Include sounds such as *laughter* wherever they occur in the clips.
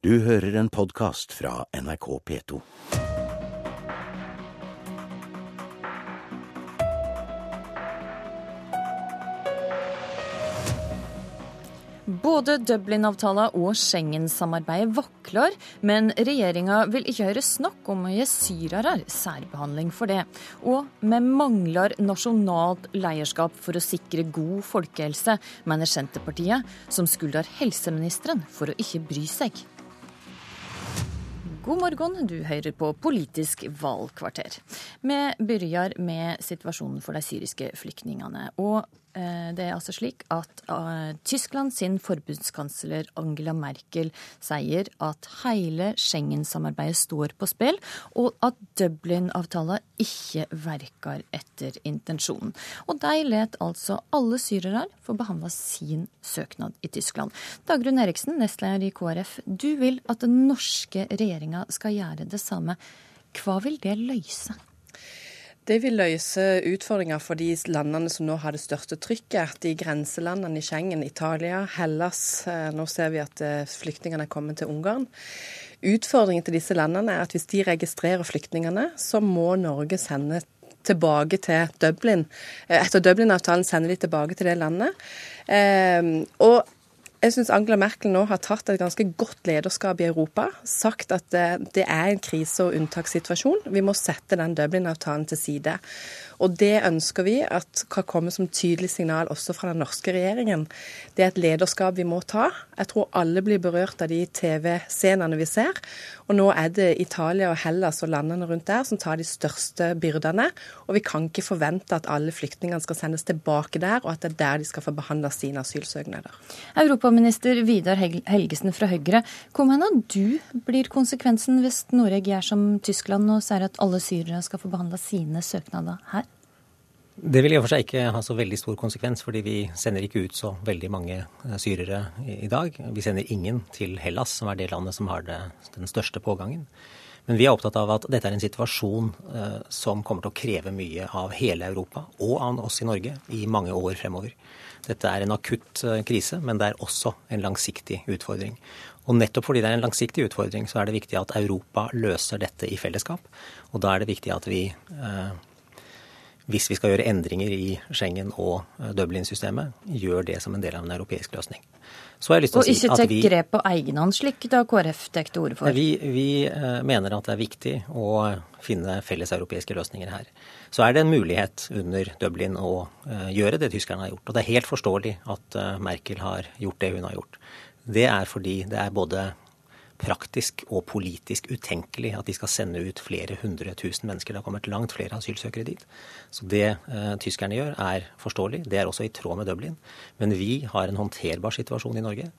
Du hører en podkast fra NRK P2. Både Dublin-avtalen og Schengen-samarbeidet vakler, men regjeringa vil ikke høre snakk om å gi syrere særbehandling for det. Og vi mangler nasjonalt lederskap for å sikre god folkehelse, mener Senterpartiet, som skylder helseministeren for å ikke bry seg. God morgen, du hører på Politisk valgkvarter. Vi begynner med situasjonen for de syriske flyktningene. Og Eh, det er altså slik at uh, Tyskland sin forbundskansler Angela Merkel sier at hele Schengen-samarbeidet står på spill, og at Dublin-avtalen ikke verker etter intensjonen. Og de let altså alle syrere få behandla sin søknad i Tyskland. Dagrun Eriksen, nestleder i KrF, du vil at den norske regjeringa skal gjøre det samme. Hva vil det løse? Det vil løse utfordringer for de landene som nå har det største trykket. De grenselandene i Schengen, Italia, Hellas. Eh, nå ser vi at eh, flyktningene er kommet til Ungarn. Utfordringen til disse landene er at hvis de registrerer flyktningene, så må Norge sende tilbake til Dublin. Eh, etter Dublin-avtalen sender de tilbake til det landet. Og jeg syns Angela Merkel nå har tatt et ganske godt lederskap i Europa. Sagt at det er en krise- og unntakssituasjon. Vi må sette den Dublin-avtalen til side. Og det ønsker vi at kan komme som tydelig signal også fra den norske regjeringen. Det er et lederskap vi må ta. Jeg tror alle blir berørt av de TV-scenene vi ser. Og nå er det Italia og Hellas og landene rundt der som tar de største byrdene. Og vi kan ikke forvente at alle flyktningene skal sendes tilbake der, og at det er der de skal få behandla sine asylsøknader. Europaminister Vidar Helgesen fra Høyre, hvor mener du blir konsekvensen hvis Norge er som Tyskland og sier at alle syrere skal få behandla sine søknader her? Det vil i og for seg ikke ha så veldig stor konsekvens, fordi vi sender ikke ut så veldig mange eh, syrere i dag. Vi sender ingen til Hellas, som er det landet som har det, den største pågangen. Men vi er opptatt av at dette er en situasjon eh, som kommer til å kreve mye av hele Europa, og av oss i Norge, i mange år fremover. Dette er en akutt eh, krise, men det er også en langsiktig utfordring. Og nettopp fordi det er en langsiktig utfordring, så er det viktig at Europa løser dette i fellesskap. Og da er det viktig at vi eh, hvis vi skal gjøre endringer i Schengen og eh, Dublin-systemet, gjør det som en del av en europeisk løsning. og ikke si tek grep på egen hånd, slik da KrF tek til orde for? Vi, vi, eh, mener at det er viktig å finne felles europeiske løsninger her. Så er det en mulighet under Dublin å eh, gjøre det tyskerne har gjort. Og det er helt forståelig at Merkel har gjort det hun har gjort. Det er fordi det er både praktisk og politisk utenkelig at de skal sende ut flere hundre tusen mennesker. Det har kommet langt flere asylsøkere dit. Så det eh, tyskerne gjør, er forståelig. Det er også i tråd med Dublin. Men vi har en håndterbar situasjon i Norge.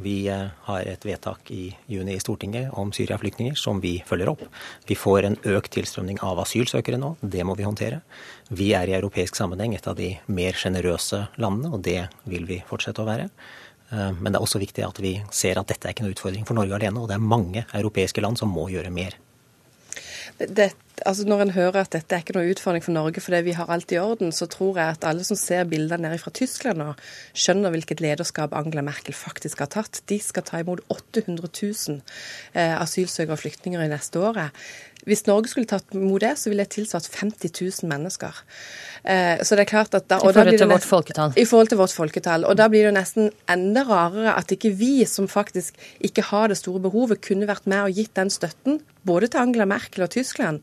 Vi eh, har et vedtak i juni i Stortinget om Syria-flyktninger som vi følger opp. Vi får en økt tilstrømning av asylsøkere nå. Det må vi håndtere. Vi er i europeisk sammenheng et av de mer sjenerøse landene, og det vil vi fortsette å være. Eh, men det er også viktig at vi ser at dette er ikke noe utfordring for Norge alene, og det er mange europeiske land som må gjøre mer. Det, altså når en hører at dette er ikke noe utfordring for Norge fordi vi har alt i orden, så tror jeg at alle som ser bildene nede fra Tyskland nå, skjønner hvilket lederskap Angela Merkel faktisk har tatt. De skal ta imot 800 000 eh, asylsøkere og flyktninger i neste året. Hvis Norge skulle tatt imot det, så ville det tilsvart 50 000 mennesker. Eh, så det er klart at da, I forhold til vårt folketall? I forhold til vårt folketall. Og da blir det nesten enda rarere at ikke vi, som faktisk ikke har det store behovet, kunne vært med og gitt den støtten både til Angela Merkel og Tyskland,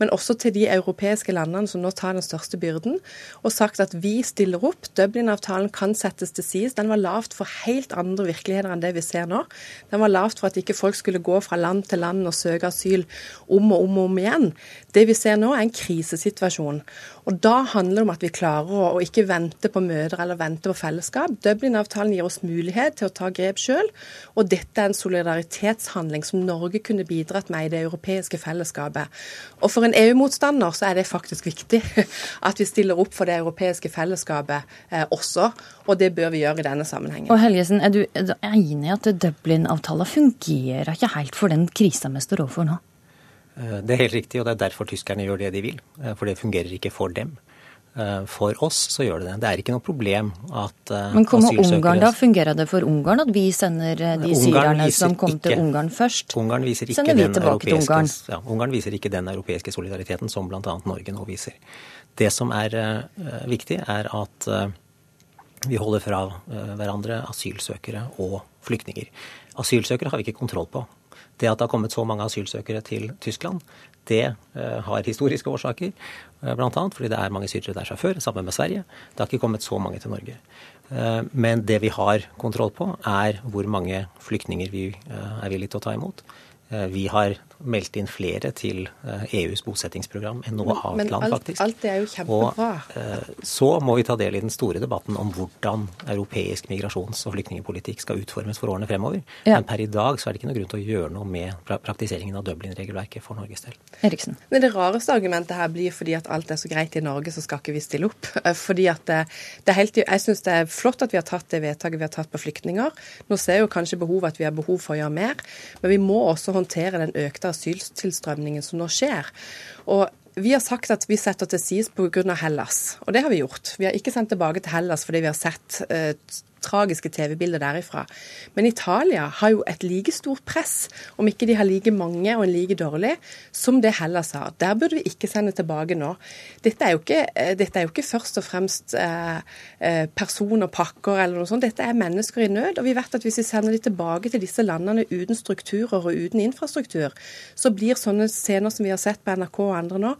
men også til de europeiske landene som nå tar den største byrden, og sagt at vi stiller opp. Dublin-avtalen kan settes til side. Den var lavt for helt andre virkeligheter enn det vi ser nå. Den var lavt for at ikke folk skulle gå fra land til land og søke asyl om og om og om igjen. Det vi ser nå, er en krisesituasjon. Og Da handler det om at vi klarer å ikke vente på møter eller vente på fellesskap. Dublin-avtalen gir oss mulighet til å ta grep sjøl, og dette er en solidaritetshandling som Norge kunne bidratt med i det europeiske fellesskapet. Og For en EU-motstander så er det faktisk viktig *laughs* at vi stiller opp for det europeiske fellesskapet eh, også, og det bør vi gjøre i denne sammenhengen. Og Helgesen, Er du, enig i at Dublin-avtalen fungerer ikke helt for den krisa vi står overfor nå? Eh, det er helt riktig, og det er derfor tyskerne gjør det de vil. Eh, for det fungerer ikke for dem. Eh, for oss så gjør det det. Det er ikke noe problem at Men kommer Ungarn da? Fungerer det for Ungarn at vi sender de syrerne som kom til Ungarn først? Ungarn viser ikke tilbake til Ungarn? Ja, Ungarn viser ikke den europeiske solidariteten som bl.a. Norge nå viser. Det som er viktig, er at vi holder fra hverandre asylsøkere og flyktninger. Asylsøkere har vi ikke kontroll på. Det at det har kommet så mange asylsøkere til Tyskland, det eh, har historiske årsaker, eh, bl.a. fordi det er mange syrere der fra før, sammen med Sverige. Det har ikke kommet så mange til Norge. Eh, men det vi har kontroll på, er hvor mange flyktninger vi er villige til å ta imot. Vi har meldt inn flere til EUs bosettingsprogram enn noe annet men land, faktisk. Alt det er jo kjempebra. Og så må vi ta del i den store debatten om hvordan europeisk migrasjons- og flyktningpolitikk skal utformes for årene fremover. Ja. Men per i dag så er det ikke noe grunn til å gjøre noe med praktiseringen av Dublin-regelverket for Norges del. Eriksen. Men det rareste argumentet her blir fordi at alt er så greit i Norge, så skal ikke vi stille opp. Eh, fordi at det, det er helt, Jeg syns det er flott at vi har tatt det vedtaket vi har tatt på flyktninger. Nå ser jo kanskje behovet at vi har behov for å gjøre mer, men vi må også håndtere den økte asyltilstrømningen som nå skjer. Og vi har sagt at vi setter til side pga. Hellas, og det har vi gjort. Vi har ikke sendt tilbake til Hellas fordi vi har sett eh, tragiske TV-bilder derifra. Men Italia har jo et like stort press, om ikke de har like mange og en like dårlig, som det Hellas har. Der burde vi ikke sende tilbake nå. Dette er jo ikke, eh, er jo ikke først og fremst eh, personer, pakker eller noe sånt. Dette er mennesker i nød. Og vi vet at hvis vi sender de tilbake til disse landene uten strukturer og uten infrastruktur, så blir sånne scener som vi har sett på NRK og andre nå,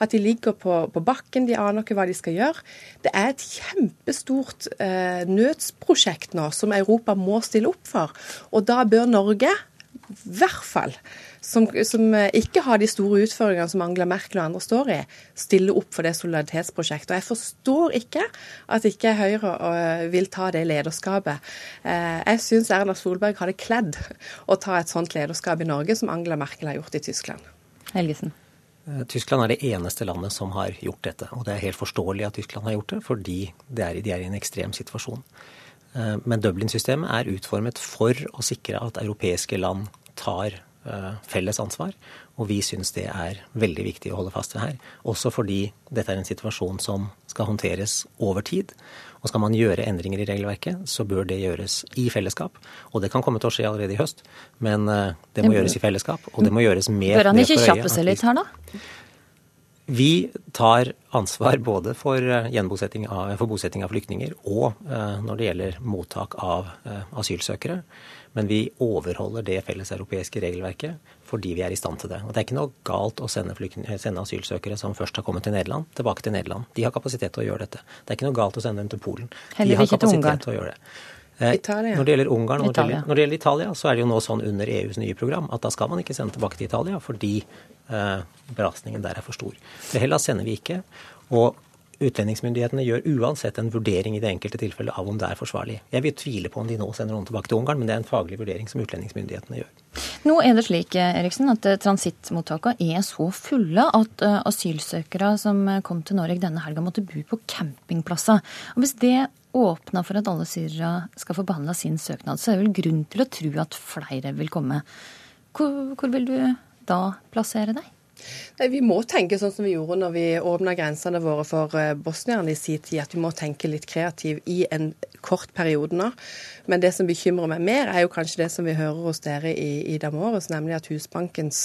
at de ligger på, på bakken, de aner ikke hva de skal gjøre. Det er et kjempestort eh, nødsprosjekt nå som Europa må stille opp for. Og da bør Norge, i hvert fall, som, som, ikke har de store utfordringene som Angela Merkel og andre står i, stille opp for det solidaritetsprosjektet. Og jeg forstår ikke at ikke Høyre eh, vil ta det lederskapet. Eh, jeg syns Erna Solberg hadde kledd å ta et sånt lederskap i Norge som Angela Merkel har gjort i Tyskland. Helgesen. Eh, Tyskland er det eneste landet som har gjort dette. Og det er helt forståelig at Tyskland har gjort det, fordi er, de er i en ekstrem situasjon. Eh, men Dublin-systemet er utformet for å sikre at europeiske land tar eh, felles ansvar. Og vi syns det er veldig viktig å holde fast ved her. Også fordi dette er en situasjon som skal håndteres over tid. Og skal man gjøre endringer i regelverket, så bør det gjøres i fellesskap. Og det kan komme til å skje allerede i høst, men eh, det må gjøres i fellesskap. Og det må gjøres med Bør han ikke kjappe seg litt her, da? Vi tar ansvar både for, eh, av, for bosetting av flyktninger og uh, når det gjelder mottak av uh, asylsøkere. Men vi overholder det felleseuropeiske regelverket fordi vi er i stand til det. Og Det er ikke noe galt å sende, sende, asylsøkere som først har kommet til Nederland, tilbake til Nederland. De har kapasitet til å gjøre dette. Det er ikke noe galt å sende dem til Polen. Heller De har kapasitet til å gjøre det. Eh, Italia. Når det gjelder Ungarn og Italia. når det gjelder Italia, så er det jo nå sånn under EUs nye program at da skal man ikke sende tilbake til Italia fordi eh, belastningen der er for stor. Til Hellas sender vi ikke. Og Utlendingsmyndighetene gjør uansett en vurdering i det enkelte tilfellet av om det er forsvarlig. Jeg vil tvile på om de nå sender noen tilbake til Ungarn, men det er en faglig vurdering som utlendingsmyndighetene gjør. Nå er det slik Eriksen, at eh, transittmottakene er så fulle at eh, asylsøkere som eh, kom til Norge denne helga, måtte bo på campingplasser. Og Hvis det åpner for at alle syrere skal få behandla sin søknad, så er det vel grunn til å tro at flere vil komme. Hvor, hvor vil du da plassere deg? Nei, Vi må tenke sånn som vi gjorde når vi åpna grensene våre for eh, bosnierne i sin tid, at vi må tenke litt kreativ i en kort periode nå. Men det som bekymrer meg mer, er jo kanskje det som vi hører hos dere i, i Damores, nemlig at Husbankens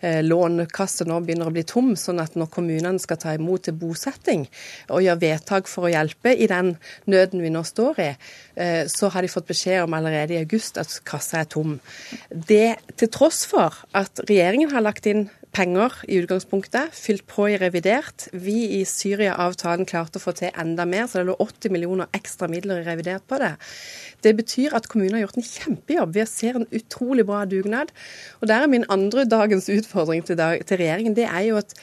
eh, lånekasse nå begynner å bli tom, sånn at når kommunene skal ta imot til bosetting og gjøre vedtak for å hjelpe i den nøden vi nå står i, eh, så har de fått beskjed om allerede i august at kassa er tom. Det til tross for at regjeringen har lagt inn penger i utgangspunktet, fylt på i revidert. Vi i Syria-avtalen klarte å få til enda mer, så det lå 80 millioner ekstra midler i revidert på det. Det betyr at kommunen har gjort en kjempejobb. Vi ser en utrolig bra dugnad. Og der er min andre dagens utfordring til, dag, til regjeringen. Det er jo at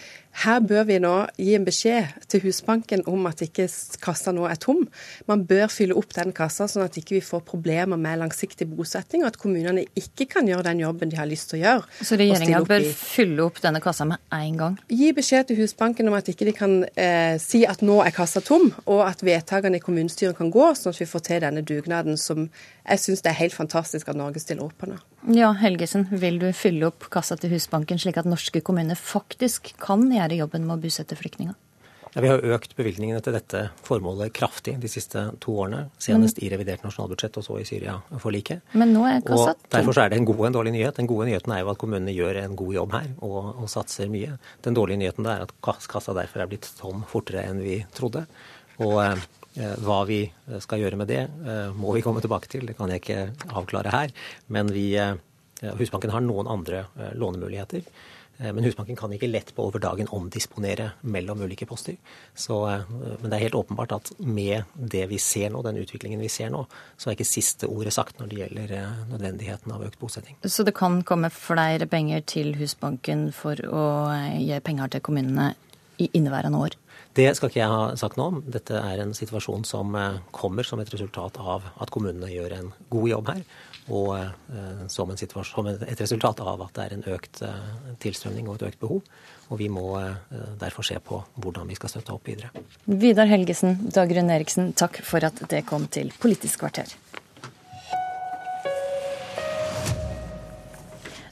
her bør vi nå gi en beskjed til Husbanken om at ikke kassa nå er tom. Man bør fylle opp den kassa, sånn at ikke vi ikke får problemer med langsiktig bosetting, og at kommunene ikke kan gjøre den jobben de har lyst til å gjøre. Så regjeringa bør fylle opp denne kassa med en gang? Gi beskjed til Husbanken om at ikke de kan eh, si at nå er kassa tom, og at vedtakene i kommunestyret kan gå, sånn at vi får til denne dugnaden som jeg syns det er helt fantastisk at Norge stiller opp på nå. Ja, Helgesen, vil du fylle opp kassa til Husbanken slik at norske kommuner faktisk kan gjøre jobben med å bosette flyktninger? Ja, vi har økt bevilgningene til dette formålet kraftig de siste to årene. Senest mm. i revidert nasjonalbudsjett og så i Syria-forliket. Men nå er kassa Og Derfor er det en god og en dårlig nyhet. Den gode nyheten er jo at kommunene gjør en god jobb her og, og satser mye. Den dårlige nyheten er at kassa derfor er blitt tom fortere enn vi trodde. Og eh, hva vi skal gjøre med det, eh, må vi komme tilbake til. Det kan jeg ikke avklare her. Men vi, eh, Husbanken har noen andre eh, lånemuligheter. Eh, men Husbanken kan ikke lett på over dagen omdisponere mellom ulike poster. Så, eh, men det er helt åpenbart at med det vi ser nå, den utviklingen vi ser nå, så er ikke siste ordet sagt når det gjelder eh, nødvendigheten av økt bosetting. Så det kan komme flere penger til Husbanken for å gi penger til kommunene i inneværende år? Det skal ikke jeg ha sagt noe om. Dette er en situasjon som kommer som et resultat av at kommunene gjør en god jobb her og eh, som, som, et resultat av at det er en økt eh, tilstrømning og et økt behov. Og vi må eh, derfor se på hvordan vi skal støtte opp videre. Vidar Helgesen, Dagrun Eriksen, takk for at det kom til Politisk kvarter.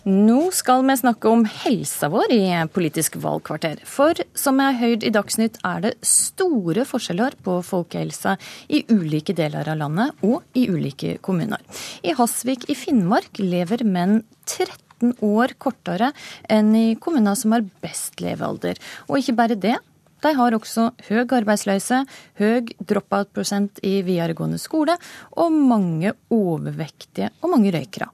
Nå skal vi snakke om helsa vår i Politisk valgkvarter. For som jeg har hørt i Dagsnytt, er det store forskjeller på folkehelsa i ulike deler av landet og i ulike kommuner. I Hasvik i Finnmark lever menn 13 år kortere enn i kommuner som har best levealder. Og ikke bare det. De har også høy arbeidsløse, høy dropout-prosent i videregående skole og mange overvektige og mange røykere.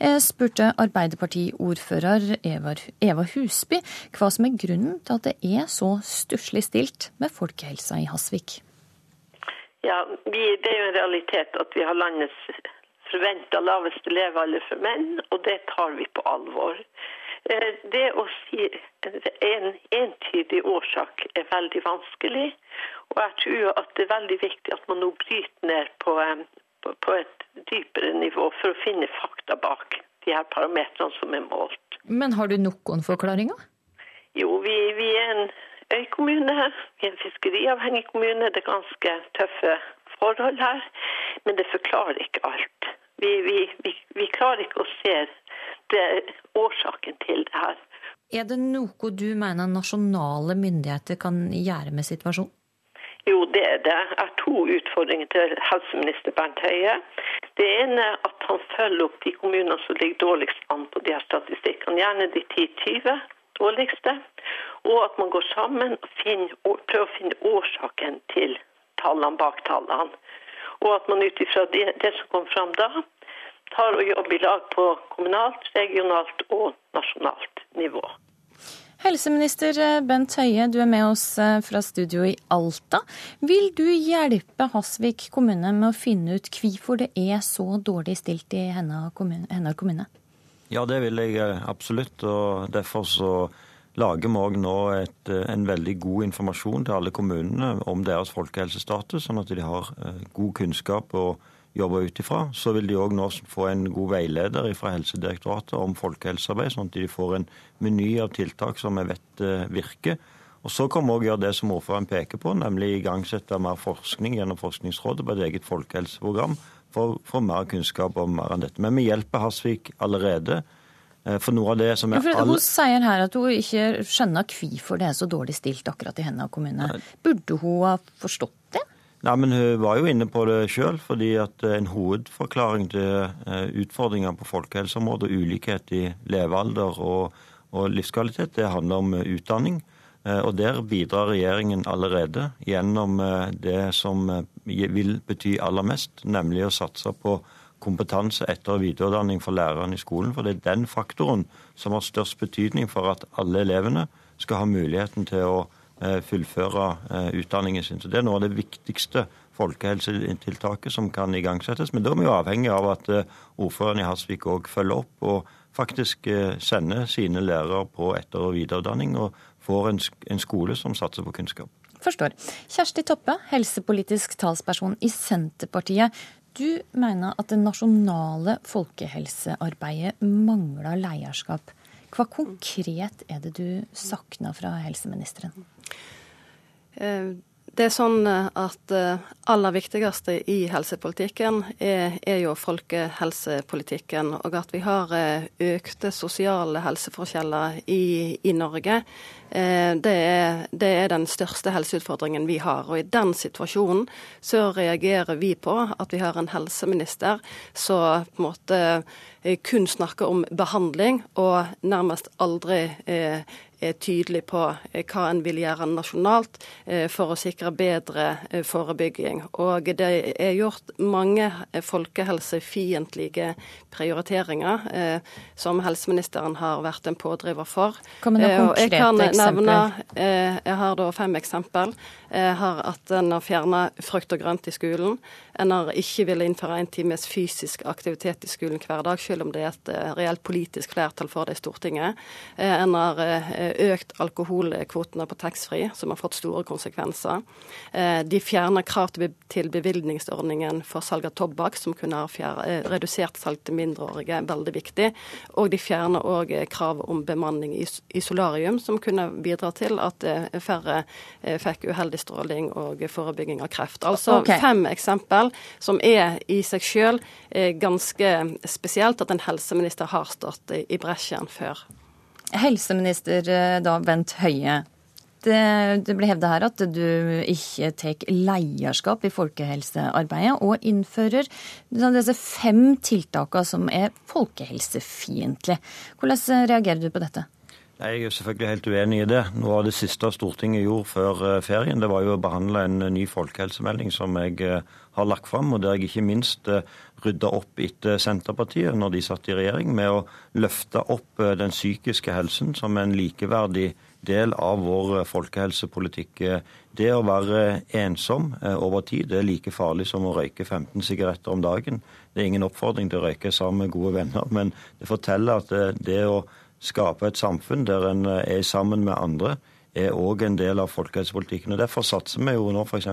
Jeg spurte Arbeiderpartiordfører Eva Husby hva som er grunnen til at det er så stusslig stilt med folkehelsa i Hasvik. Ja, vi, Det er jo en realitet at vi har landets forventa laveste levealder for menn, og det tar vi på alvor. Eh, det å si en entydig årsak er veldig vanskelig. Og jeg tror at det er veldig viktig at man nå bryter ned eh, på et dypere nivå for å finne fakta bak de her parametrene som er målt. Men har du noen forklaringer? Jo, vi, vi er en øykommune. Vi er en fiskeriavhengig kommune. Det er ganske tøffe forhold her. Men det forklarer ikke alt. Vi, vi, vi, vi klarer ikke å se det, årsaken til det her. Er det noe du mener nasjonale myndigheter kan gjøre med situasjonen? Jo, det er det. Jeg har to utfordringer til helseminister Bernt Høie. Det ene er at han følger opp de kommunene som ligger dårligst an de her statistikkene. Gjerne de 10-20 dårligste. Og at man går sammen og, finner, prøver å finne årsaken til tallene bak tallene. Og at man ut ifra det, det som kom fram da, tar og jobber i lag på kommunalt, regionalt og nasjonalt nivå. Helseminister eh, Bent Høie, du er med oss eh, fra studio i Alta. Vil du hjelpe Hasvik kommune med å finne ut hvorfor det er så dårlig stilt i Hennar kommune? Ja, det vil jeg eh, absolutt. og Derfor så lager vi òg nå et, en veldig god informasjon til alle kommunene om deres folkehelsestatus, sånn at de har god kunnskap og jobbe ut ifra. Så vil de òg nå få en god veileder fra Helsedirektoratet om folkehelsearbeid, sånn at de får en meny av tiltak som vi vet eh, virker. Og Så kommer vi òg gjøre det som ordføreren peker på, nemlig igangsette mer forskning gjennom Forskningsrådet på et eget folkehelseprogram for å få mer kunnskap om mer enn dette. Men vi hjelper Hasvik allerede. Eh, for noe av det som er all... Hun sier her at hun ikke skjønner hvorfor det er så dårlig stilt akkurat i hennes kommune. Burde hun ha forstått det? Nei, men Hun var jo inne på det sjøl, eh, en hovedforklaring til eh, utfordringer på folkehelseområdet ulikhet i levealder og, og livskvalitet, det handler om utdanning. Og Der bidrar regjeringen allerede gjennom det som vil bety aller mest, nemlig å satse på kompetanse, etter- og videreutdanning for lærerne i skolen. For det er den faktoren som har størst betydning for at alle elevene skal ha muligheten til å Eh, fullføre eh, utdanningen sin. Så Det er noe av det viktigste folkehelsetiltaket som kan igangsettes. Men da er vi jo avhengig av at eh, ordføreren i Hasvik òg følger opp og faktisk sender sine lærere på etter- og videreutdanning, og får en, en skole som satser på kunnskap. Forstår. Kjersti Toppe, helsepolitisk talsperson i Senterpartiet. Du mener at det nasjonale folkehelsearbeidet mangler leierskap. Hva konkret er det du savner fra helseministeren? Eh, Det er sånn at eh, aller viktigste i helsepolitikken er, er, jo folkehelsepolitikken. Og at vi har eh, økte sosiale helseforskjeller i, i Norge. Det er, det er, den største helseutfordringen vi har. Og i den situasjonen så reagerer vi på at vi har en helseminister som på en måte kun snakker om behandling, og nærmest aldri eh, er tydelig på eh, hva en vil gjøre nasjonalt eh, for å sikre bedre eh, forebygging. Og det er gjort mange folkehelsefiendtlige prioriteringer som helseministeren har vært en pådriver for. Kom med noen konkrete kan nevne, Jeg har da fem eksempel. Jeg har at en har fjerna frukt og grønt i skolen. En har ikke villet innføre en times fysisk aktivitet i skolen hver dag, selv om det er et reelt politisk flertall for det i Stortinget. En har økt alkoholkvotene på taxfree, som har fått store konsekvenser. Eh, de fjerner krav til bevilgningsordningen for salg av tobakk, som kunne ha eh, redusert salg til mindreårige, veldig viktig. Og de fjerner òg eh, krav om bemanning i solarium, som kunne bidra til at færre fikk uheldig stråling og forebygging av kreft. Altså okay. fem eksempel som er i seg sjøl ganske spesielt at en helseminister har stått i bresjen før. Helseminister eh, da Bent Høie. Det, det ble hevda her at du ikke tar leierskap i folkehelsearbeidet, og innfører disse fem tiltakene som er folkehelsefiendtlige. Hvordan reagerer du på dette? Jeg er selvfølgelig helt uenig i det. Noe av det siste Stortinget gjorde før eh, ferien, det var jo å behandle en ny folkehelsemelding som jeg eh, har lagt fram, og der jeg ikke minst rydda opp etter Senterpartiet når de satt i regjering, med å løfte opp eh, den psykiske helsen som en likeverdig del av vår eh, folkehelsepolitikk. Det å være ensom eh, over tid det er like farlig som å røyke 15 sigaretter om dagen. Det er ingen oppfordring til å røyke sammen med gode venner, men det forteller at det å skape et samfunn der en er sammen med andre, er òg en del av folkehelsepolitikken. Og Derfor satser vi jo nå f.eks.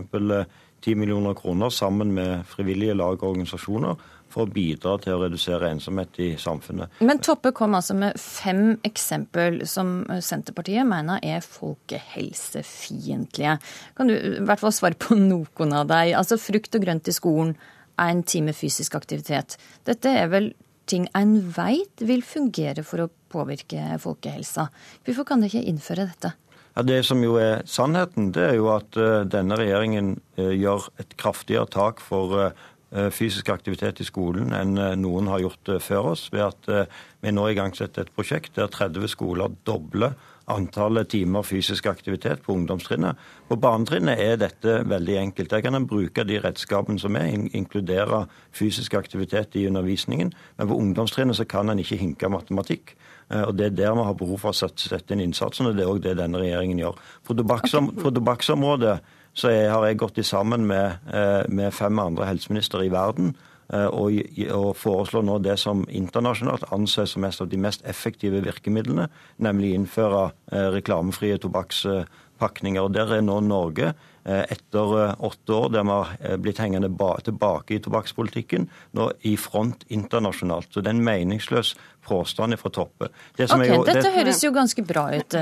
10 millioner kroner sammen med frivillige lag og organisasjoner for å bidra til å redusere ensomhet i samfunnet. Men Toppe kom altså med fem eksempel som Senterpartiet mener er folkehelsefiendtlige. Kan du i hvert fall svare på *laughs* noen av deg? Altså frukt og grønt i skolen, en time fysisk aktivitet. Dette er vel ting en veit vil fungere for å påvirke folkehelsa. Hvorfor kan dere ikke innføre dette? Ja, Det som jo er sannheten, det er jo at uh, denne regjeringen uh, gjør et kraftigere tak for uh, fysisk aktivitet i skolen enn noen har gjort før oss, ved at vi nå igangsetter et prosjekt der 30 skoler dobler antallet timer fysisk aktivitet på ungdomstrinnet. På barnetrinnet er dette veldig enkelt. Der kan en bruke de redskapene som er, inkludere fysisk aktivitet i undervisningen. Men på ungdomstrinnet så kan en ikke hinke matematikk. Eh, og Det er der vi har behov for å sette inn innsatsen, og det er òg det denne regjeringen gjør. På tobakksområdet så jeg, har jeg gått sammen med, eh, med fem andre helseministre i verden og, og, foreslår nå det som internasjonalt anses som et av de mest effektive virkemidlene, nemlig innføre reklamefrie tobakkspakninger. Og Der er nå Norge Eh, etter eh, åtte år der vi har eh, blitt hengende tilbake i tobakkspolitikken, nå i front internasjonalt. Så det er en meningsløs påstand fra Toppe. Det ok, jo, Dette det... høres jo ganske bra ut,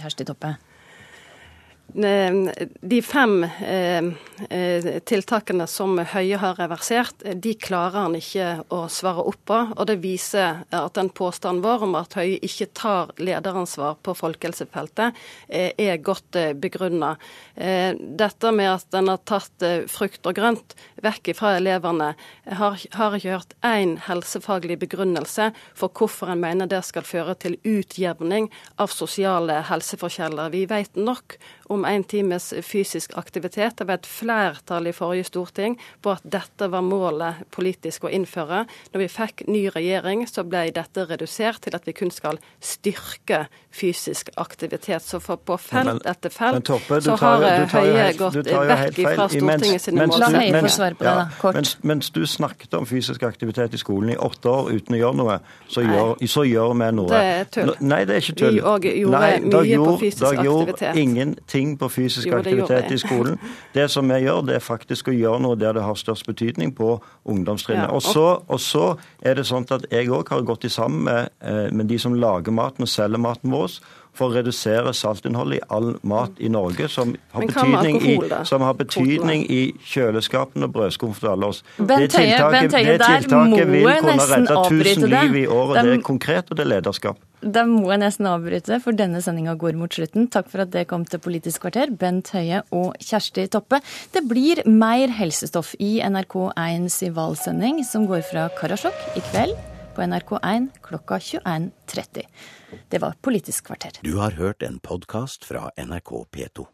Kjersti Toppe. Eh, de fem eh, eh, tiltakene som Høie har reversert, de klarer han ikke å svare opp på. Og det viser at den påstanden vår om at Høie ikke tar lederansvar på folkehelsefeltet, er godt begrunna. Dette med at en har tatt frukt og grønt vekk fra elevene, har, ikke hørt én helsefaglig begrunnelse for hvorfor en mener det skal føre til utjevning av sosiale helseforskjeller. Vi vet nok om en times fysisk aktivitet. Det var et flertall i forrige storting på at dette var målet politisk å innføre. Når vi fikk ny regjering, så ble dette redusert til at vi kun skal styrke fysisk aktivitet. Så på felt etter felt Toppe, så har Høie gått vekk fra Stortinget sine mål. La Høie få svare på det, da. Kort. Mens, mens, du snakket om fysisk aktivitet i skolen i åtte år uten å gjøre noe, så, gjør, så gjør, vi noe. Det er tull. Nei, det er ikke tull. Vi òg gjorde Nei, mye gjorde, på fysisk aktivitet. ingenting satsing på fysisk Jo, aktivitet i skolen. *laughs* Det som vi gjør, det er faktisk å gjøre noe der det har størst betydning, på ungdomstrinnet. Ja, Og, så, og så er det sånn at jeg òg har gått i sammen med, eh, med de som lager maten og selger maten vår for å redusere saltinnholdet i all mat i Norge, som har betydning, alkohol, i, som har betydning i kjøleskapene og brødskuffen for alle oss. Bent det tiltaket, Bent det tiltaket vil kunne redde 1000 liv i året. Det er- konkret, og det er lederskap. Da må jeg nesten avbryte, for denne sendinga går mot slutten. Takk for at det kom til Politisk kvarter, Bent Høie og Kjersti Toppe. Det blir mer helsestoff i NRK1s i valgsending, som går fra Karasjok i kveld på NRK1 klokka 21.30. Det var Politisk kvarter. Du har hørt en podkast fra NRK P2.